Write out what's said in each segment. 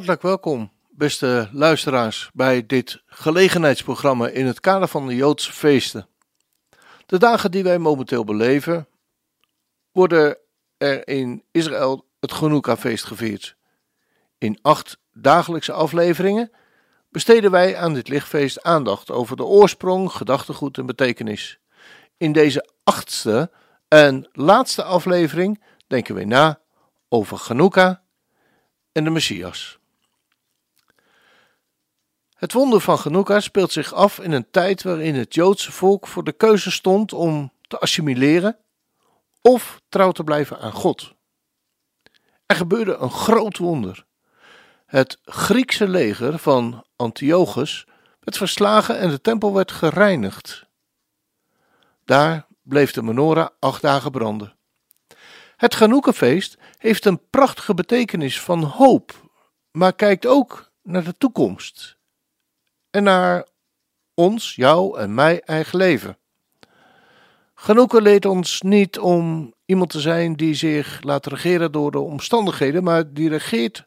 Hartelijk welkom, beste luisteraars, bij dit gelegenheidsprogramma in het kader van de Joodse feesten. De dagen die wij momenteel beleven, worden er in Israël het Hanukkah-feest gevierd. In acht dagelijkse afleveringen besteden wij aan dit lichtfeest aandacht over de oorsprong, gedachtegoed en betekenis. In deze achtste en laatste aflevering denken wij na over Hanukkah en de Messias. Het wonder van Hanukkah speelt zich af in een tijd waarin het Joodse volk voor de keuze stond om te assimileren of trouw te blijven aan God. Er gebeurde een groot wonder. Het Griekse leger van Antiochus werd verslagen en de tempel werd gereinigd. Daar bleef de menorah acht dagen branden. Het Hanukkah-feest heeft een prachtige betekenis van hoop, maar kijkt ook naar de toekomst en naar ons, jou en mij eigen leven. Hanukkah leert ons niet om iemand te zijn die zich laat regeren door de omstandigheden, maar die regeert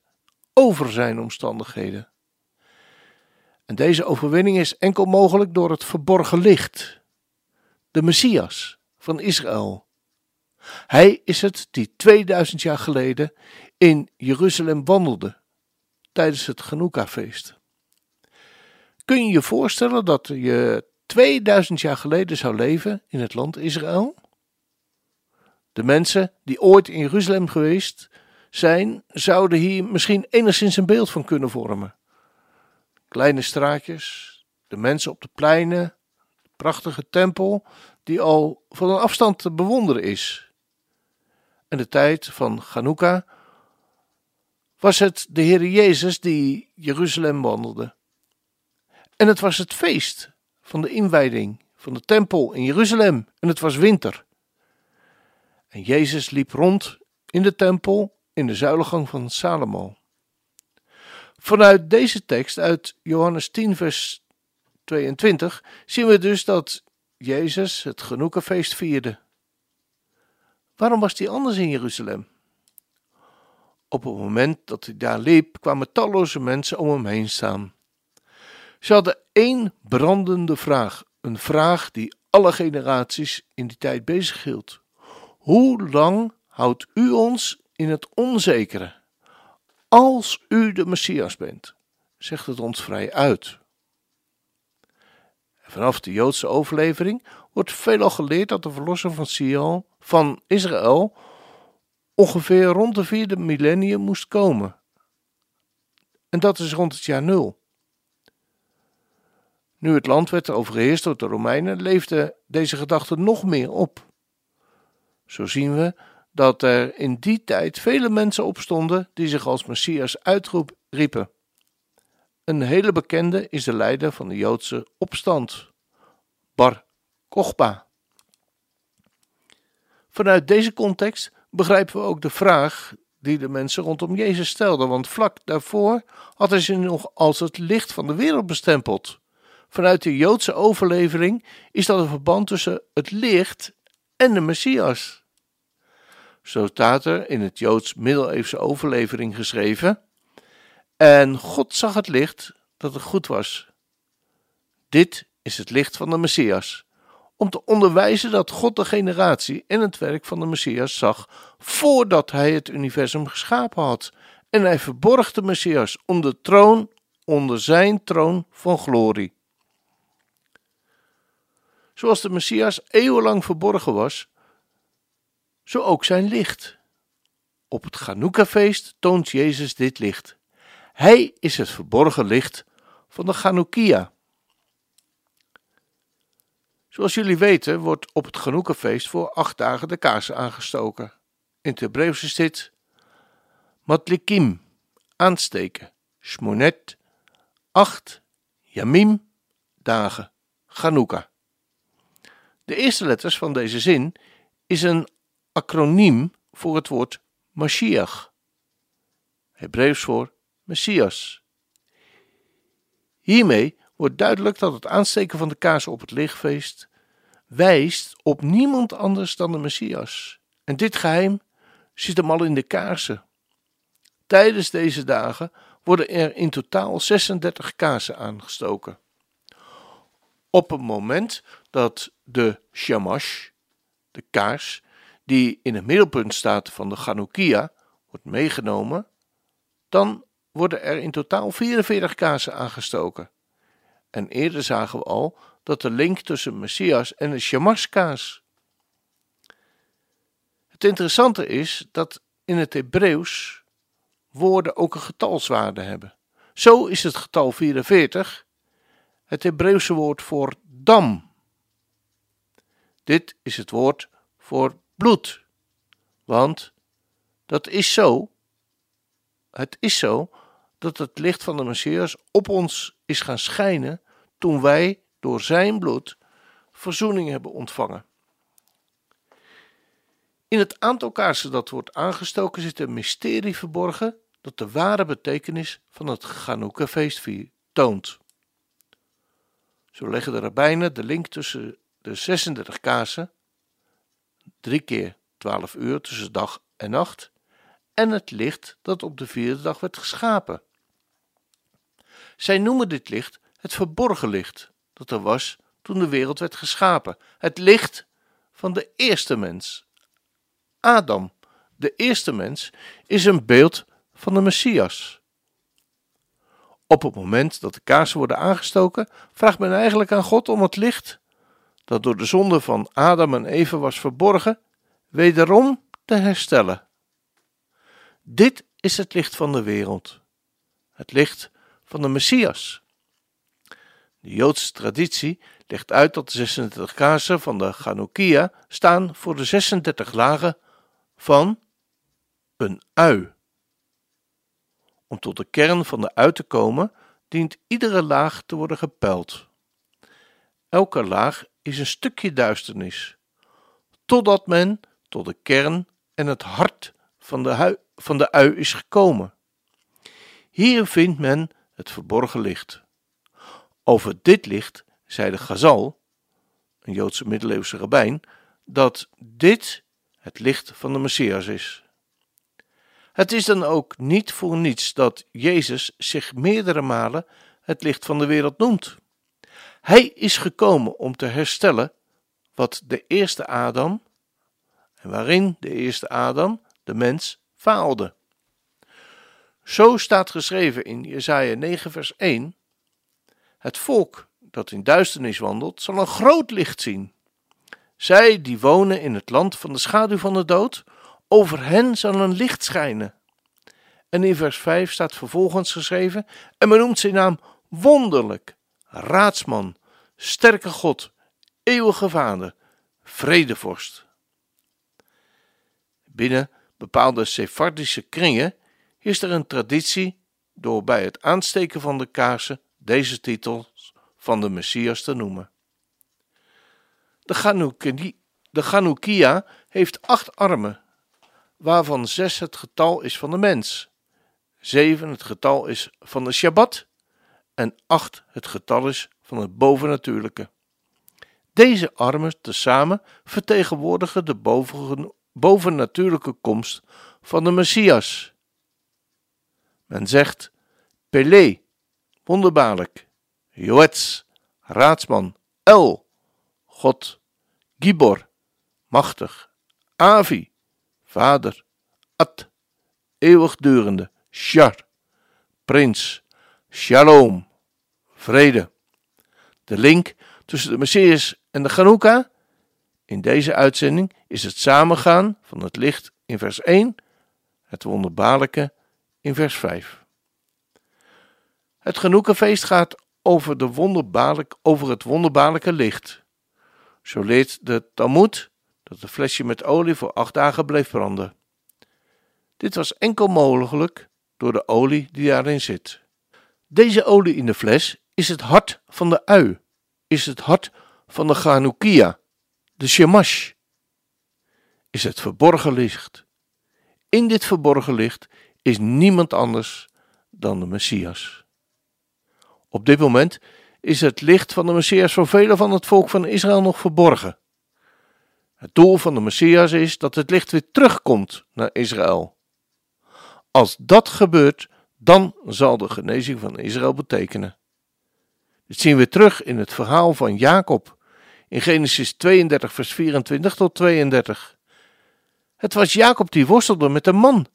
over zijn omstandigheden. En deze overwinning is enkel mogelijk door het verborgen licht, de Messias van Israël. Hij is het die 2000 jaar geleden in Jeruzalem wandelde tijdens het Hanukkah-feest. Kun je je voorstellen dat je 2000 jaar geleden zou leven in het land Israël? De mensen die ooit in Jeruzalem geweest zijn, zouden hier misschien enigszins een beeld van kunnen vormen. Kleine straatjes, de mensen op de pleinen, de prachtige tempel die al van een afstand te bewonderen is. En de tijd van Hanukkah was het de Heer Jezus die Jeruzalem wandelde. En het was het feest van de inwijding van de tempel in Jeruzalem en het was winter. En Jezus liep rond in de tempel in de zuilengang van Salomo. Vanuit deze tekst uit Johannes 10, vers 22 zien we dus dat Jezus het Genoekenfeest vierde. Waarom was hij anders in Jeruzalem? Op het moment dat hij daar liep, kwamen talloze mensen om hem heen staan. Ze hadden één brandende vraag, een vraag die alle generaties in die tijd bezighield. Hoe lang houdt u ons in het onzekere? Als u de Messias bent, zegt het ons vrij uit. Vanaf de Joodse overlevering wordt veelal geleerd dat de verlosser van Sion, van Israël, ongeveer rond de vierde millennium moest komen. En dat is rond het jaar nul. Nu het land werd overheerst door de Romeinen, leefde deze gedachte nog meer op. Zo zien we dat er in die tijd vele mensen opstonden die zich als Messias uitriepen. Een hele bekende is de leider van de Joodse opstand, Bar Kochba. Vanuit deze context begrijpen we ook de vraag die de mensen rondom Jezus stelden, want vlak daarvoor had hij ze nog als het licht van de wereld bestempeld. Vanuit de Joodse overlevering is dat een verband tussen het licht en de Messias. Zo staat er in het Joods middeleeuwse overlevering geschreven: En God zag het licht dat het goed was. Dit is het licht van de Messias, om te onderwijzen dat God de generatie en het werk van de Messias zag voordat hij het universum geschapen had. En hij verborg de Messias onder de troon, onder zijn troon van glorie. Zoals de Messias eeuwenlang verborgen was, zo ook zijn licht. Op het Chanukka-feest toont Jezus dit licht. Hij is het verborgen licht van de Chanukkia. Zoals jullie weten wordt op het Chanukka-feest voor acht dagen de kaars aangestoken. In het Hebreeuws is dit matlikim, aansteken, shmonet, acht, yamim, dagen, Chanukka. De eerste letters van deze zin is een acroniem voor het woord Mashiach, Hebreeuws voor Messias. Hiermee wordt duidelijk dat het aansteken van de kaars op het lichtfeest wijst op niemand anders dan de Messias. En dit geheim zit hem al in de kaarsen. Tijdens deze dagen worden er in totaal 36 kaarsen aangestoken. Op het moment dat de shamash, de kaars, die in het middelpunt staat van de Chanukia, wordt meegenomen, dan worden er in totaal 44 kaarsen aangestoken. En eerder zagen we al dat de link tussen Messias en de Shamash-kaars. Het interessante is dat in het Hebreeuws woorden ook een getalswaarde hebben. Zo is het getal 44 het Hebreeuwse woord voor dam. Dit is het woord voor bloed. Want dat is zo. Het is zo dat het licht van de Messias op ons is gaan schijnen toen wij door zijn bloed verzoening hebben ontvangen. In het aantal kaarsen dat wordt aangestoken zit een mysterie verborgen dat de ware betekenis van het Chanukka-feest toont. Zo leggen de rabbijnen de link tussen de 36 kaarsen, drie keer 12 uur tussen dag en nacht, en het licht dat op de vierde dag werd geschapen. Zij noemen dit licht het verborgen licht dat er was toen de wereld werd geschapen, het licht van de eerste mens. Adam, de eerste mens, is een beeld van de Messias. Op het moment dat de kaarsen worden aangestoken, vraagt men eigenlijk aan God om het licht dat door de zonde van Adam en Eva was verborgen, wederom te herstellen. Dit is het licht van de wereld, het licht van de Messias. De Joodse traditie legt uit dat de 36 kaarsen van de Chanukia staan voor de 36 lagen van een ui. Om tot de kern van de ui te komen, dient iedere laag te worden gepeld. Elke laag is een stukje duisternis, totdat men tot de kern en het hart van de, van de ui is gekomen. Hier vindt men het verborgen licht. Over dit licht zei de Gazal, een Joodse middeleeuwse rabbijn, dat dit het licht van de Messias is. Het is dan ook niet voor niets dat Jezus zich meerdere malen het licht van de wereld noemt. Hij is gekomen om te herstellen wat de eerste Adam, en waarin de eerste Adam, de mens, faalde. Zo staat geschreven in Jesaja 9 vers 1: Het volk dat in duisternis wandelt, zal een groot licht zien. Zij die wonen in het land van de schaduw van de dood, over hen zal een licht schijnen. En in vers 5 staat vervolgens geschreven: En men noemt zijn naam wonderlijk, raadsman, sterke God, eeuwige vader, vredevorst. Binnen bepaalde Sephardische kringen is er een traditie door bij het aansteken van de kaarsen deze titels van de Messias te noemen. De, de heeft acht armen, waarvan zes het getal is van de mens, zeven het getal is van de Shabbat en acht het getal is van het bovennatuurlijke. Deze armen tezamen vertegenwoordigen de bovennatuurlijke komst van de Messias. Men zegt Pele, wonderbaarlijk, Joets, raadsman, El, God, Gibor, machtig, Avi, vader, At, eeuwigdurende, Shar, prins, Shalom, vrede. De link tussen de Messias en de Chanukka in deze uitzending is het samengaan van het licht in vers 1, het wonderbaarlijke in vers 5. Het Genoekenfeest gaat over, de over het wonderbaarlijke licht. Zo leert de Talmud dat een flesje met olie voor acht dagen bleef branden. Dit was enkel mogelijk door de olie die daarin zit. Deze olie in de fles is het hart van de ui, is het hart van de Chanukia, de Shemash, is het verborgen licht. In dit verborgen licht is niemand anders dan de Messias. Op dit moment is het licht van de Messias voor velen van het volk van Israël nog verborgen. Het doel van de Messias is dat het licht weer terugkomt naar Israël. Als dat gebeurt, dan zal de genezing van Israël betekenen. Dit zien we terug in het verhaal van Jacob in Genesis 32, vers 24 tot 32. Het was Jacob die worstelde met een man,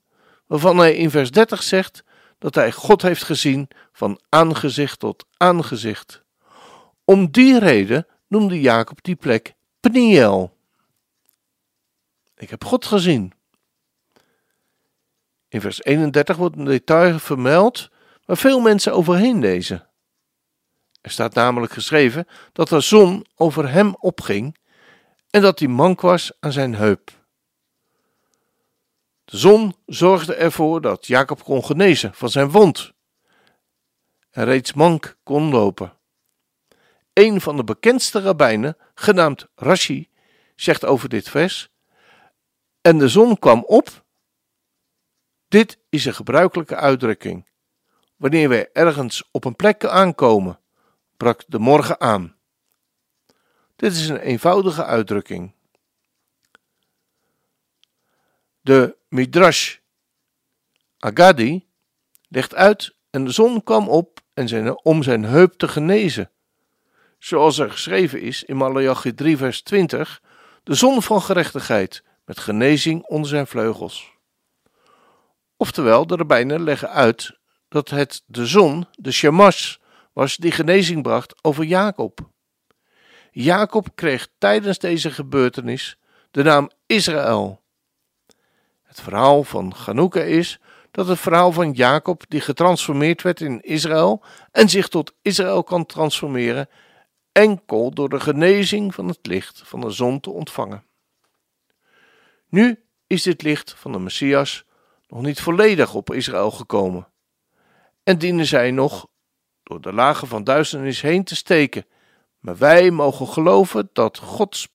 waarvan hij in vers 30 zegt dat hij God heeft gezien van aangezicht tot aangezicht. Om die reden noemde Jacob die plek Peniel. Ik heb God gezien. In vers 31 wordt een detail vermeld waar veel mensen overheen lezen. Er staat namelijk geschreven dat de zon over hem opging en dat hij mank was aan zijn heup. De zon zorgde ervoor dat Jacob kon genezen van zijn wond en reeds mank kon lopen. Een van de bekendste rabbijnen, genaamd Rashi, zegt over dit vers: En de zon kwam op. Dit is een gebruikelijke uitdrukking. Wanneer wij ergens op een plek aankomen, brak de morgen aan. Dit is een eenvoudige uitdrukking. De Midrash Agadi legt uit en de zon kwam op en zijn, om zijn heup te genezen. Zoals er geschreven is in Malachi 3 vers 20, de zon van gerechtigheid met genezing onder zijn vleugels. Oftewel, de rabbijnen leggen uit dat het de zon, de shamash, was die genezing bracht over Jacob. Jacob kreeg tijdens deze gebeurtenis de naam Israël. Het verhaal van Chanukka is dat het verhaal van Jacob, die getransformeerd werd in Israël en zich tot Israël kan transformeren, enkel door de genezing van het licht van de zon te ontvangen. Nu is dit licht van de Messias nog niet volledig op Israël gekomen en dienen zij nog door de lagen van duisternis heen te steken. Maar wij mogen geloven dat Gods